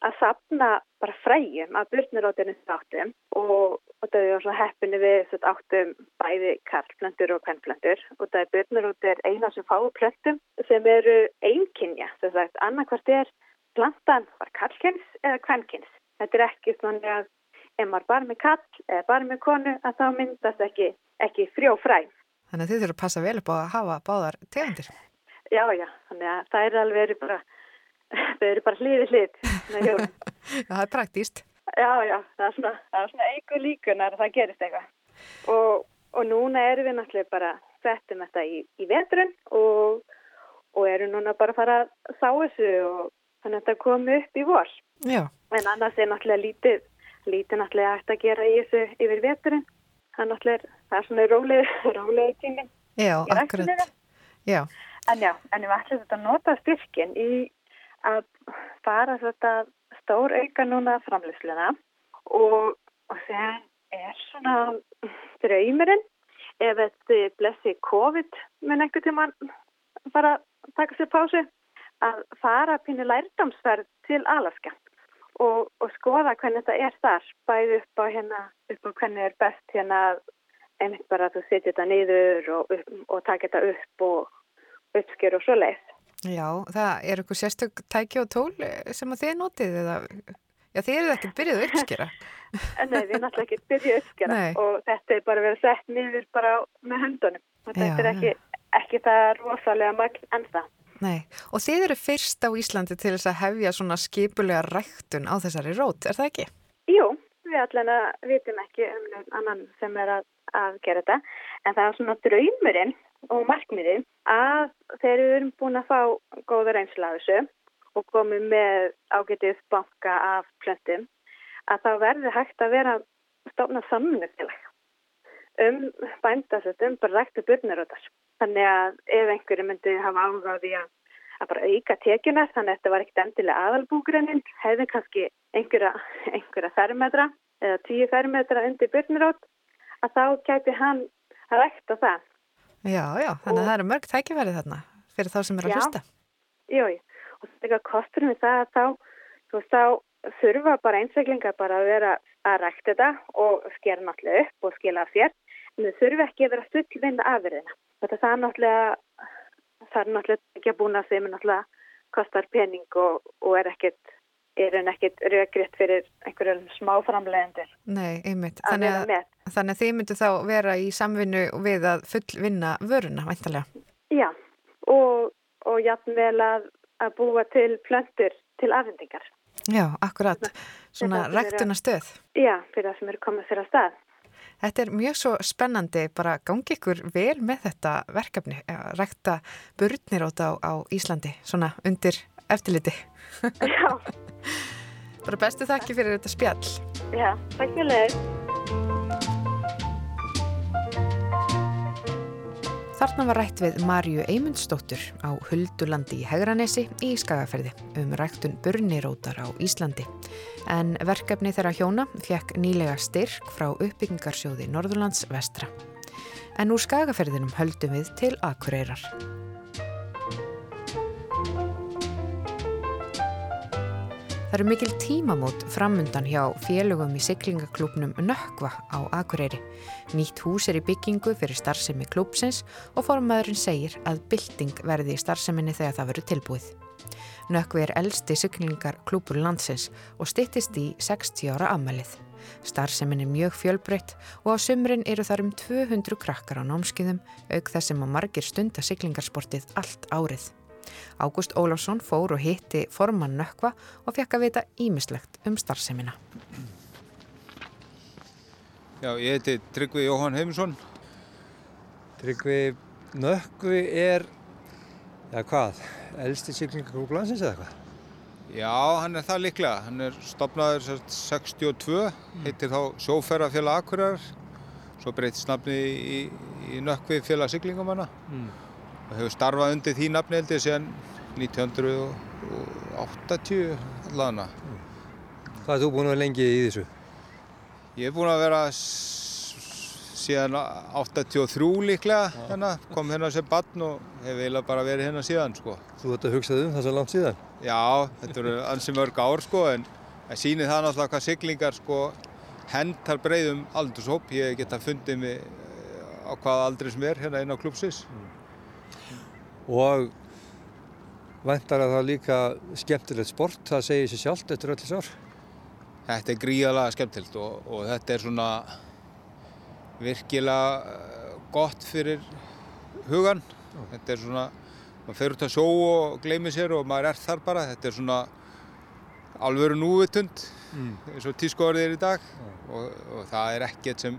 að sapna bara fræjum af börnirótinu þáttum og, og það er svona heppinu við þetta áttum bæði karlplöntur og kvennplöntur og það er börnirótir eina sem fáu plöntum sem eru einkynja, þess að annarkvært er plantan var karlkynns eða kvennkynns. Þetta er ekki svona að ef maður bara með kall eða bara með konu að þá myndast ekki, ekki frjó fræ. Þannig að þið þurfum að passa vel upp á að hafa báðar tegundir. Já, já, þannig að það er alveg bara þau eru bara hliðið hlið Já, það er praktíst Já, já, það er svona, svona eigu líkunar að það gerist eitthvað. Og, og núna erum við náttúrulega bara settum þetta í, í vetrun og, og erum núna bara að fara að sá þessu og þannig að þetta komi upp í vor. Já. en annars er náttúrulega lítið lítið náttúrulega hægt að gera í þessu yfir veturinn. Það er náttúrulega, það er svona rólega rólega tími. Já, akkurat. Já En já, en við ætlum þetta að nota styrkin í að fara þetta stór auka núna framlýsluna og, og það er svona draumurinn ef þetta blessi COVID með nekkur tíma fara að taka sér pásu að fara pínu lærdamsverð til Alaska og, og skoða hvernig þetta er þar bæði upp á hérna upp á hvernig er best hérna einmitt bara að þú setja þetta niður og, og taka þetta upp og uppsker og svo leiðs Já, það er eitthvað sérstök tæki og tól eh, sem að þið notið eða, já þið eruð ekkert byrjuð að uppskera. Nei, við erum alltaf ekkert byrjuð að uppskera Nei. og þetta er bara verið sett niður bara með höndunum og þetta já, er ekki, ekki það rosalega magn ennþá. Nei, og þið eru fyrst á Íslandi til þess að hefja svona skipulega ræktun á þessari rót, er það ekki? Jú, við allan að vitum ekki um annan sem er að, að gera þetta en það er svona draumurinn og markmiði að þegar við erum búin að fá góða reynsla af þessu og komum með ágetið banka af plöntum að þá verður hægt að vera stofna samnöfnileg um bændasöldum bara ræktu börnaröðar. Þannig að ef einhverju myndi hafa ágáði að, að bara auka tekjuna þannig að þetta var ekkert endilega aðalbúgrunnin hefði kannski einhverja, einhverja fermetra eða tíu fermetra undir börnaröð að þá gæti hann rækta það Já, já, þannig að það eru mörg tækifærið þarna fyrir þá sem er að já, hlusta. Jú, og þetta er kosturinn við það að þá, þú veist, þá þurfa bara einstaklingar bara að vera að rækta þetta og skera náttúrulega upp og skila af sér, en þau þurfa ekki að vera fullvinda afverðina. Þetta það er náttúrulega, það er náttúrulega ekki að búna sem náttúrulega kostar pening og, og er ekkert er henn ekkit raugriðt fyrir einhverjum smáframlegendur. Nei, einmitt. Þannig að, að þannig að þið myndu þá vera í samvinnu við að fullvinna vöruna, væntalega. Já, og, og jafnvel að, að búa til plöntur til afhendingar. Já, akkurat. Svona ræktuna stöð. Já, fyrir það sem eru komið fyrir að stað. Þetta er mjög svo spennandi, bara gangi ykkur vel með þetta verkefni, að rækta burnir á, á Íslandi, svona undir eftirliti. Já. Bara bestu þakki fyrir þetta spjall. Já, takk fyrir leið. Þarna var rætt við Marju Eymundsdóttur á Huldulandi í Hegranesi í Skagaferði um ræktun burnirótar á Íslandi. En verkefni þeirra hjóna fekk nýlega styrk frá uppbyggingarsjóði Norðurlands vestra. En úr Skagaferðinum höldum við til Akureyrar. Það eru mikil tímamót framundan hjá félögum í siglingaklúpnum Nökkva á Akureyri. Nýtt hús er í byggingu fyrir starfsemi klúpsins og formaðurinn segir að bylting verði í starfseminni þegar það verður tilbúið. Nökkvi er eldsti siglingarklúpur landsins og stittist í 60 ára amalið. Starfsemin er mjög fjölbreytt og á sumrin eru þar um 200 krakkar á námskiðum auk þess sem að margir stunda siglingarsportið allt árið. Ágúst Ólafsson fór og hitti formann nökva og fekk að vita ímislegt um starfsemina. Já, ég heiti Tryggvi Jóhann Heimusson. Tryggvi nökvi er, já hvað, eldsti syklingagrúp landsins eða hvað? Já, hann er það líklega. Hann er stopnaður 62, mm. heitir þá Sjóferðarfélag Akureyrar, svo breytist nafni í, í nökvi félag syklingamanna. Mm hefur starfað undir því nafni held ég síðan 1980 allavega. Hvað er þú búin að vera lengi í þessu? Ég er búin að vera síðan 83 líklega hérna, kom hérna sem barn og hef eiginlega bara verið hérna síðan sko. Þú ert að hugsað um það svo langt síðan? Já, þetta eru ansi mörg ár sko en það sýnir það náttúrulega hvað siglingar sko hendar breyðum aldurshóp. Ég geta fundið mig á hvaða aldri sem er hérna inn á klúpsis. Mm og væntar að það líka skemmtilegt sport, það segir sér sjálft eftir öll þess ár. Þetta er gríðalega skemmtilegt og, og þetta er svona virkilega eh, gott fyrir hugan. Já. Þetta er svona, maður fer út að sjó og gleymið sér og maður er þar bara. Þetta er svona alvöru núvitund mm. eins og tískóðarðið er í dag og, og það er ekkert sem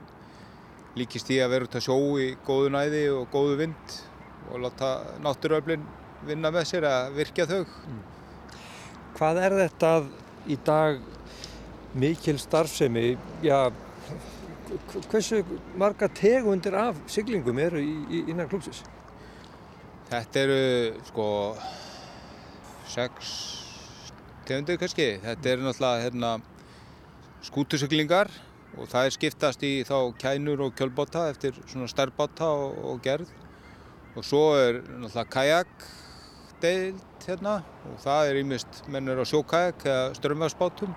líkist í að vera út að sjó í góðu næði og góðu vind og láta náttúruöflin vinna með sér að virkja þau. Mm. Hvað er þetta í dag mikil starfsemi? Já, hversu marga tegundir af siglingum eru í, í, innan klúpsis? Þetta eru sko sex tegundir kannski. Þetta eru náttúrulega hérna, skútusiglingar og það er skiptast í þá kænur og kjölbóta eftir svona stærrbóta og, og gerð og svo er náttúrulega kajakdeild hérna. Og það er ímist mennur á sjókajak eða strömmvarsbátum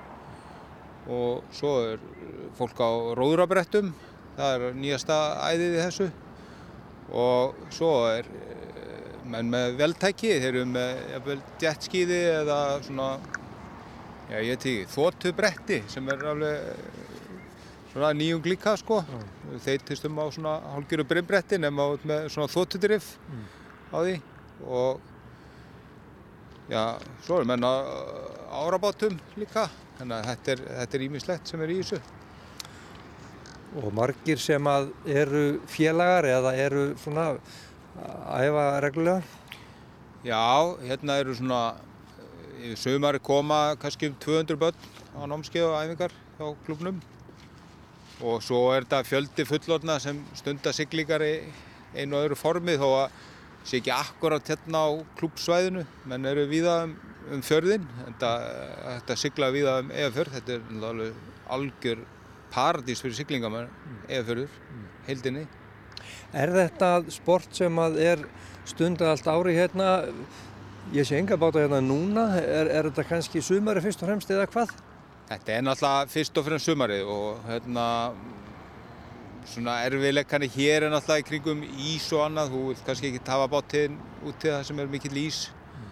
og svo er fólk á róðurabrettum. Það er nýjasta æðið í þessu. Og svo er eh, menn með veltæki. Þeir eru með jetskíði eða svona já ég veit ekki þóttubretti sem er alveg svona nýjung líka sko mm. þeir týstum á svona hálgjöru brimbretti nema út með svona þóttudrif mm. á því og já, svo er menna árabátum líka þannig að þetta er, ímislegt sem er í þessu Og margir sem að eru félagar eða eru svona að æfa reglulega? Já, hérna eru svona í sögumari koma kannski um 200 börn á námskeið og æfingar hjá klubnum og svo er þetta fjöldi fullorna sem stundar siglingar í einu og öðru formið þó að sé ekki akkurat hérna á klúpsvæðinu menn eru viða um, um fjörðin þetta, þetta sigla viða um eðafjörð þetta er alveg algjör paradís fyrir siglinga með mm. eðafjörður mm. heildinni Er þetta sport sem að er stundar allt ári hérna ég sé enga báta hérna núna er, er þetta kannski sumari fyrst og fremst eða hvað? Þetta er náttúrulega fyrst og fremst sumarið og hérna svona erfiðleikanir hér er náttúrulega í kringum ís og annað, þú vil kannski ekki tafa bátinn út til það sem er mikill ís mm.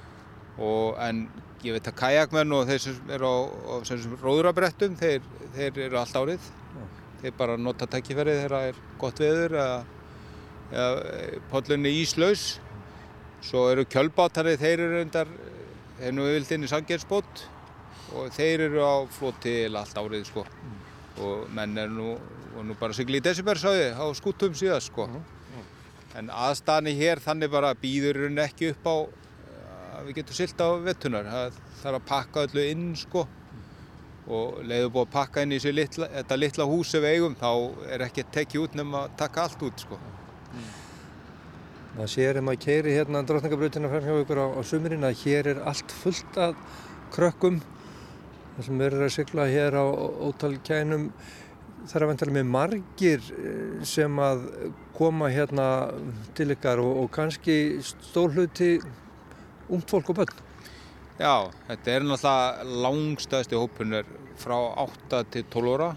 og en ég veit að kajakmenn og þeir sem eru á, á róðurabrettum, þeir, þeir eru allt árið, mm. þeir bara nota tækifærið þegar það er gott veður eða, eða podlunni íslaus, svo eru kjölbátarið, þeir eru undar, þeir nú vilt inn í sangjensbót og þeir eru á floti allt árið sko mm. og menn er nú, nú bara sigli í Desibersáði á skútum síðast sko mm. Mm. en aðstæðni hér þannig bara býður hún ekki upp á að við getum silt á vettunar það þarf að pakka öllu inn sko og leiður búið að pakka inn í litla, þetta litla hús ef við eigum þá er ekki að tekja út nefn að taka allt út sko Það sér um að keiri hérna drotningabrautina fram hjá ykkur á, á sumurinn að hér er allt fullt af krökkum það sem verður að sykla hér á ótalkænum það að vantala með margir eh, sem að koma hérna til ykkar og, og kannski stór hluti ungt fólk og börn. Já, þetta er náttúrulega langstæðsti hópunir frá 8 til 12 óra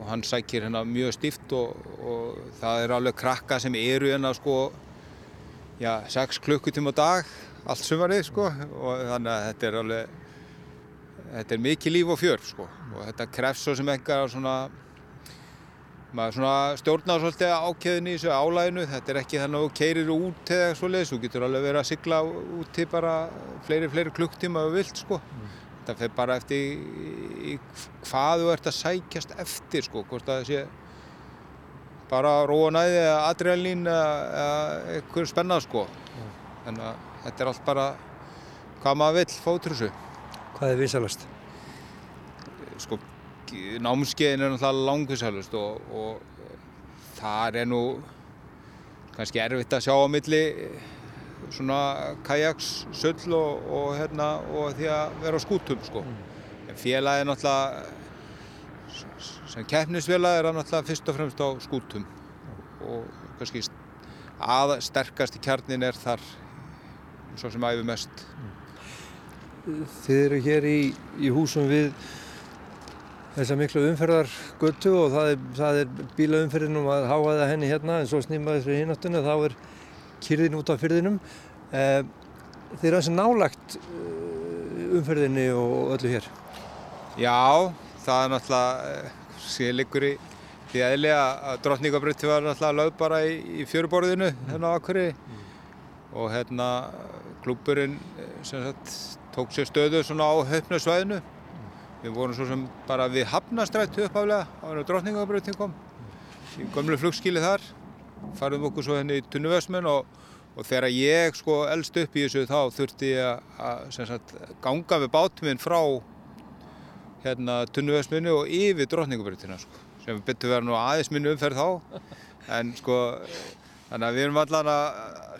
og hann sækir hérna mjög stíft og, og það er alveg krakka sem eru hérna sko já, 6 klukkutíma dag allt sumarið sko og þannig að þetta er alveg þetta er mikið líf og fjör sko. Og þetta krefst svo sem engar svona maður svona stjórnar svolítið ákveðin í þessu álæginu þetta er ekki þannig að þú keirir út eða svoleiðis, þú getur alveg verið að sigla úti bara fleiri, fleiri klukktíma þú vilt sko. Þetta fer bara eftir í, í hvað þú ert að sækjast eftir sko, hvort að það sé bara róa næði eða adrenalín eða, eitthvað spennað sko. Þannig að þetta er allt bara hvað maður vill fótur þessu Hvað er visalast? Sko, námskeiðin er náttúrulega langvisalust og, og þar er nú kannski erfitt að sjá á milli svona kajaks, sull og, og, hérna, og því að vera á skútum sko. En félagi er náttúrulega, sem keppnisfélagi er það náttúrulega fyrst og fremst á skútum og kannski að sterkast í kjarnin er þar svo sem æfi mest. Þið eru hér í, í húsum við þessa miklu umferðargötu og það er, það er bílaumferðin um að háaða henni hérna en svo snýmaði þessu hináttunni þá er kyrðin út af fyrðinum. Eh, þið eru þessi nálagt umferðinni og öllu hér? Já, það er náttúrulega, sér liggur í því eðli að drottningabrötti var náttúrulega lögð bara í, í fjöruborðinu hérna á Akkurri og hérna klúburinn sem sagt tók sér stöðu svona á höfnasvæðinu. Við vorum svo sem bara við hafnastrættu uppaflega á hennu drottningabröttin kom í gömlu flugskíli þar. Farðum okkur svo henni í Tunnuvesmun og, og þegar ég sko eldst upp í þessu þá þurfti ég að ganga við bátum minn frá hérna Tunnuvesmunni og yfir drottningabröttina sko. Sem betur vera nú aðeins minni umferð þá. En sko þannig að við erum allan að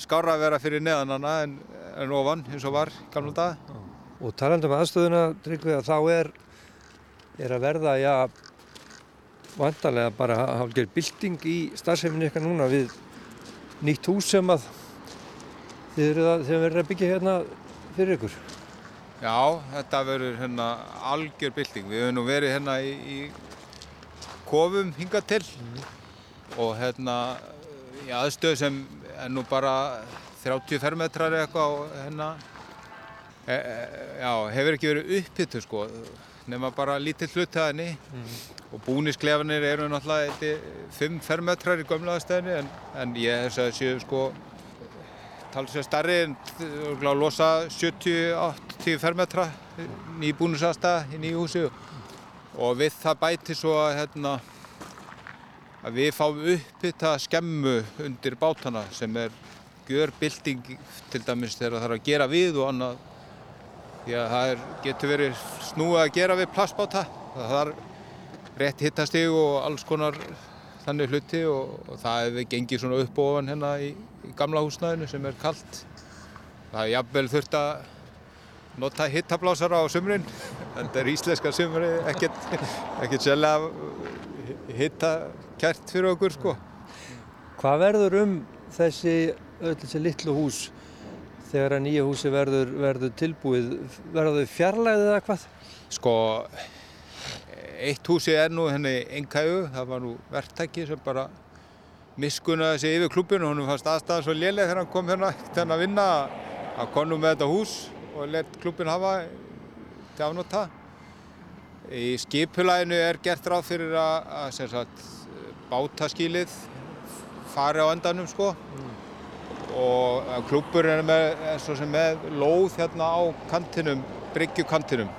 skára að vera fyrir neðan hana en, en ofan eins og var gamla dag. Og talandum aðstöðuna, Tryggvi, að þá er, er að verða, já, vantarlega bara hálfgerð bilding í starfsefni ykkar núna við nýtt hús sem að þið verður að byggja hérna fyrir ykkur. Já, þetta verður hérna algjör bilding. Við höfum nú verið hérna í, í kofum hingað til mm. og hérna í aðstöðu sem er nú bara 30 fermetrar eitthvað og hérna. E, e, já, hefur ekki verið upphittu sko nema bara lítið hlutaðinni mm. og búnisklefanir eru náttúrulega 5 fermetrar í gömla aðstæðinni en, en ég hef að séu sko talsið starri en losa 70-80 fermetra ný búnisaðstæða í nýju húsi. Og við það bæti svo að hérna að við fáum upphitta skemmu undir bátana sem er gjörbilding til dæmis þegar það þarf að gera við og annað. Því að það er, getur verið snúið að gera við plastbáta. Það þarf rétt hittastig og alls konar þannig hluti og, og það hefur gengið svona upp og ofan hérna í, í gamla húsnæðinu sem er kallt það er jafnvel þurft að nota hittablásara á sumrin en þetta er íslenska sumri ekkert, ekkert sérlega hitta kært fyrir okkur sko. Hvað verður um þessi, öll þessi litlu hús þegar að nýja húsi verður, verður tilbúið? Verður þau fjarlæðið eða hvað? Sko, eitt húsi er nú henni engægu, það var nú verktæki sem bara miskunnaði sig yfir klubinu hún fannst aðstæða svo léleg þegar hann kom hérna til að vinna að konum með þetta hús og let klubin hafa til afnóta. Í skipulæginu er gert ráð fyrir að, að bátaskílið fari á endanum sko. Mm. og klúpurinn er, með, er með lóð hérna á kantinum, bryggjukantinum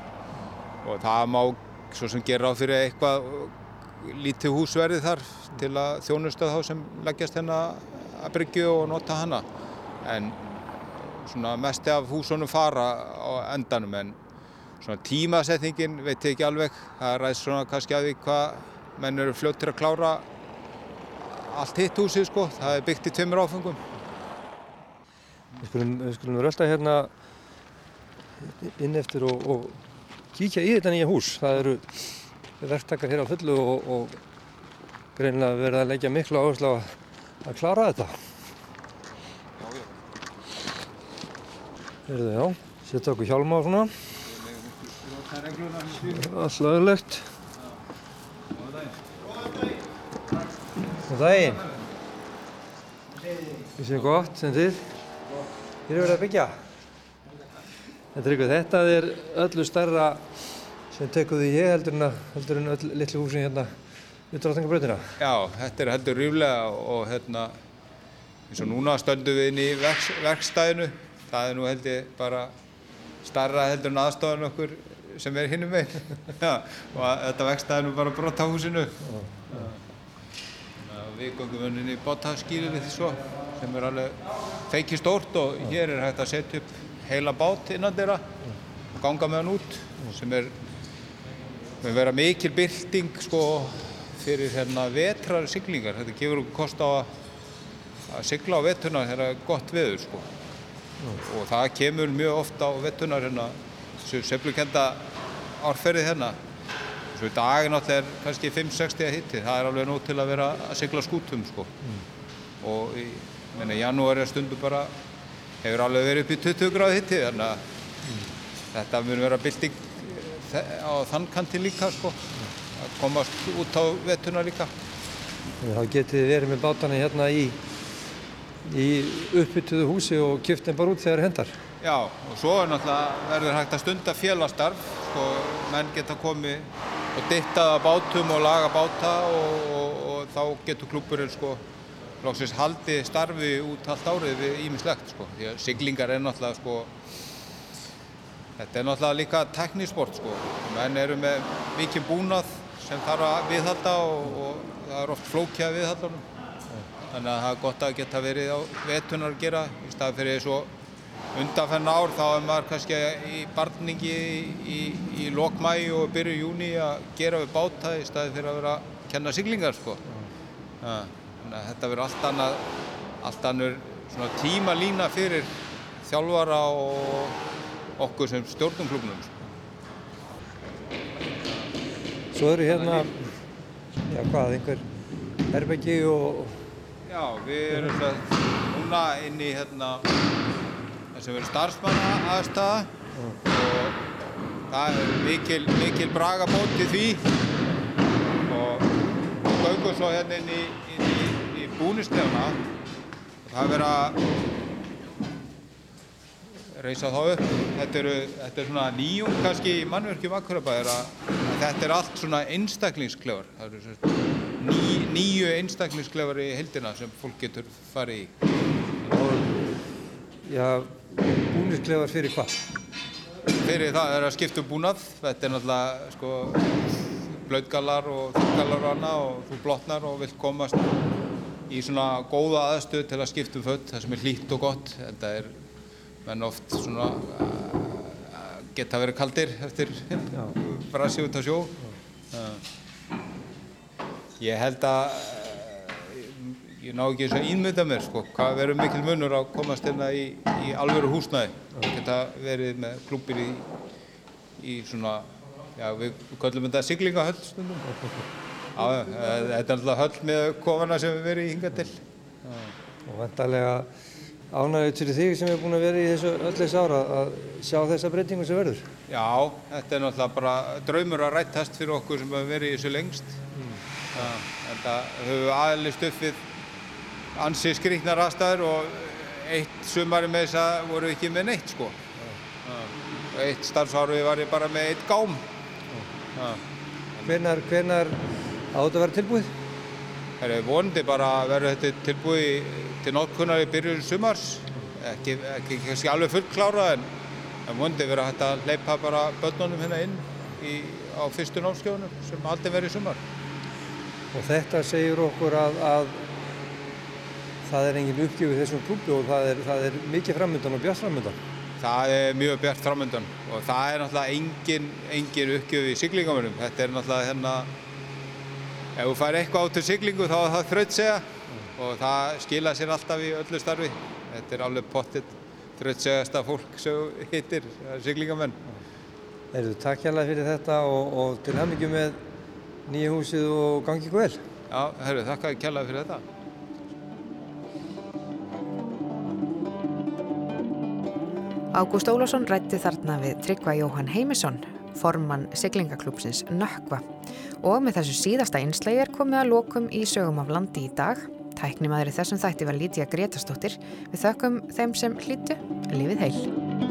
og það má svo sem gera á fyrir eitthvað lítið húsverði þar til að þjónusta þá sem leggjast hérna að bryggju og nota hana. En svona mesti af húsunum fara á endanum en svona tímasetningin veit ég ekki alveg. Það ræðst svona kannski að því hvað menn eru fljóttir að klára allt hitt húsið sko, það er byggt í tveimur áfengum. Við skulum, við skulum rölda hérna inn eftir og, og kíkja í þetta nýja hús. Það eru verktakar hér á fullu og, og greinlega verið að leggja miklu áherslu að, að klára þetta. Verðu já, setja okkur hjálma á svona. Allt lögulegt. Daginn. Við séum gott, sem þið. Hér er verið að byggja. Þetta er eitthvað, þetta er öllu starra sem tekur því ég heldur en, heldur en öll litlu húsin hérna við drottingabröðina. Já, þetta er heldur ríflega og hérna eins og núna stöndum við inn í verks, verkstæðinu. Það er nú held ég bara starra heldur en aðstofan okkur sem er hinnum meginn. og þetta er nú bara brott á húsinu. Já. Við gangum önninni í bótaskýrið við því svo sem er alveg feiki stórt og hér er hægt að setja upp heila bát innan þeirra og ganga með hann út sem er með vera mikil bylting sko fyrir hérna vetrar siglingar. Þetta gefur okkur kost á að, að sigla á vettuna þegar það er gott veður sko. Mm. Og það kemur mjög ofta á vettunar hérna, þessu seflukenda árferðið hérna. Svo í dag er náttúrulega kannski 5-60 að hitti, það er alveg nóg til að vera að sigla skútum sko. Mm. Og í janúari er stundu bara, hefur alveg verið upp í 20 gráð hitti, þannig að mm. þetta mun vera bylting á þann kanti líka sko. Að komast út á vettuna líka. Þá getið þið verið með bátana hérna í, í uppbyttuðu húsi og kjöpt þeim bara út þegar hendar. Já, og svo er náttúrulega verður hægt að stunda félagstarf, sko, menn geta komið og dittað að bátum og laga báta og, og, og þá getur klúpurinn sko lóksins haldið starfi út allt árið við ímislegt sko. Því að siglingar er náttúrulega sko þetta er náttúrulega líka teknísport sko. Menn eru með mikið búnað sem þarf að viðhalda og, og það er oft flókjað viðhaldunum þannig að það er gott að geta verið á vetunar að gera í stað fyrir svo undanfenn ár þá er maður kannski í barningi í, í, í lokmægi og byrju júni að gera við báta í staði fyrir að vera að kenna siglingar sko. Þannig að þetta verður allt annað, allt annur tíma lína fyrir þjálfara og okkur sem stjórnum klubnum. Sko. Svo eru hérna, já hvað, einhver herbeggi og... Já, við erum svona núna inn í hérna sem verður starfsmanna aðstæða og það er mikil, mikil bragabót í því og göngum svo hérna inn í, í, í búnistefna og það verður að reysa þá upp. Þetta, eru, þetta er svona nýjum kannski í mannverkjum Akurabæðir að, að þetta er allt svona einstaklingsklefar. Það eru ný, nýju einstaklingsklefar í heldina sem fólk getur farið í. Já, búnisklefar fyrir hvað? Fyrir það er að skipta um búnað. Þetta er náttúrulega sko blöðgallar og þurrgallar og annað og þú blotnar og vilt komast í svona góða aðstöð til að skipta um född, það sem er hlýtt og gott. Þetta er menn oft svona geta verið kaldir eftir brasi út á sjó. Ég held að ég ná ekki eins og ímynda mér sko, hvað verður mikil munur að komast hérna í, í alvöru húsnæði. Geta verið með klúpir í, í svona, já við kallum þetta siglingahöll stundum. Já, þetta er alltaf höll með kofana sem við í hinga til. Já. Og vantarlega ánægður til þig sem er búin að vera í þessu öll þessu ára að sjá þessa breytingu sem verður? Já, þetta er náttúrulega bara draumur að rættast fyrir okkur sem hefur verið í þessu lengst. Mm. Þetta höfum við aðlist upp við ansi skriknar aðstæður og eitt sumari með þess að voru ekki með neitt sko. Og eitt starfsárið var ég bara með eitt gám. Hvenar, hvenar átt að vera tilbúið? Það er vonandi bara að vera þetta tilbúið til nokkunar í byrjun sumars. Ekki, ekki, ekki alveg fullt klárað en, vonandi vera hægt að leipa bara börnunum hérna inn í, á fyrstu námskjónum sem aldrei verið sumar. Og þetta segir okkur að, að það er engin uppgjöf í þessum klúpi og það er, það er mikið framöndan og bjart framöndan. Það er mjög bjart framöndan og það er náttúrulega engin, engin uppgjöf í siglingamörnum. Þetta er náttúrulega hérna, ef þú fær eitthvað át til siglingu þá er það þraut segja mm. og það skila sér alltaf í öllu starfi. Þetta er alveg pottitt þraut segjasta fólk sem hittir siglingamenn. Erðu takk hjálpa fyrir þetta og, og til hafmyggju með nýja húsið og gangi ykkur vel. Já, herru, þakka hjálpa fyrir þetta. Ágúst Ólásson rætti þarna við Tryggva Jóhann Heimisson, formann siglingaklúpsins Nökkva og með þessu síðasta einslægi er komið að lokum í sögum af landi í dag. Tæknimaður í þessum þætti var Lítiða Gretastóttir. Við þökkum þeim sem hlýtu lífið heil.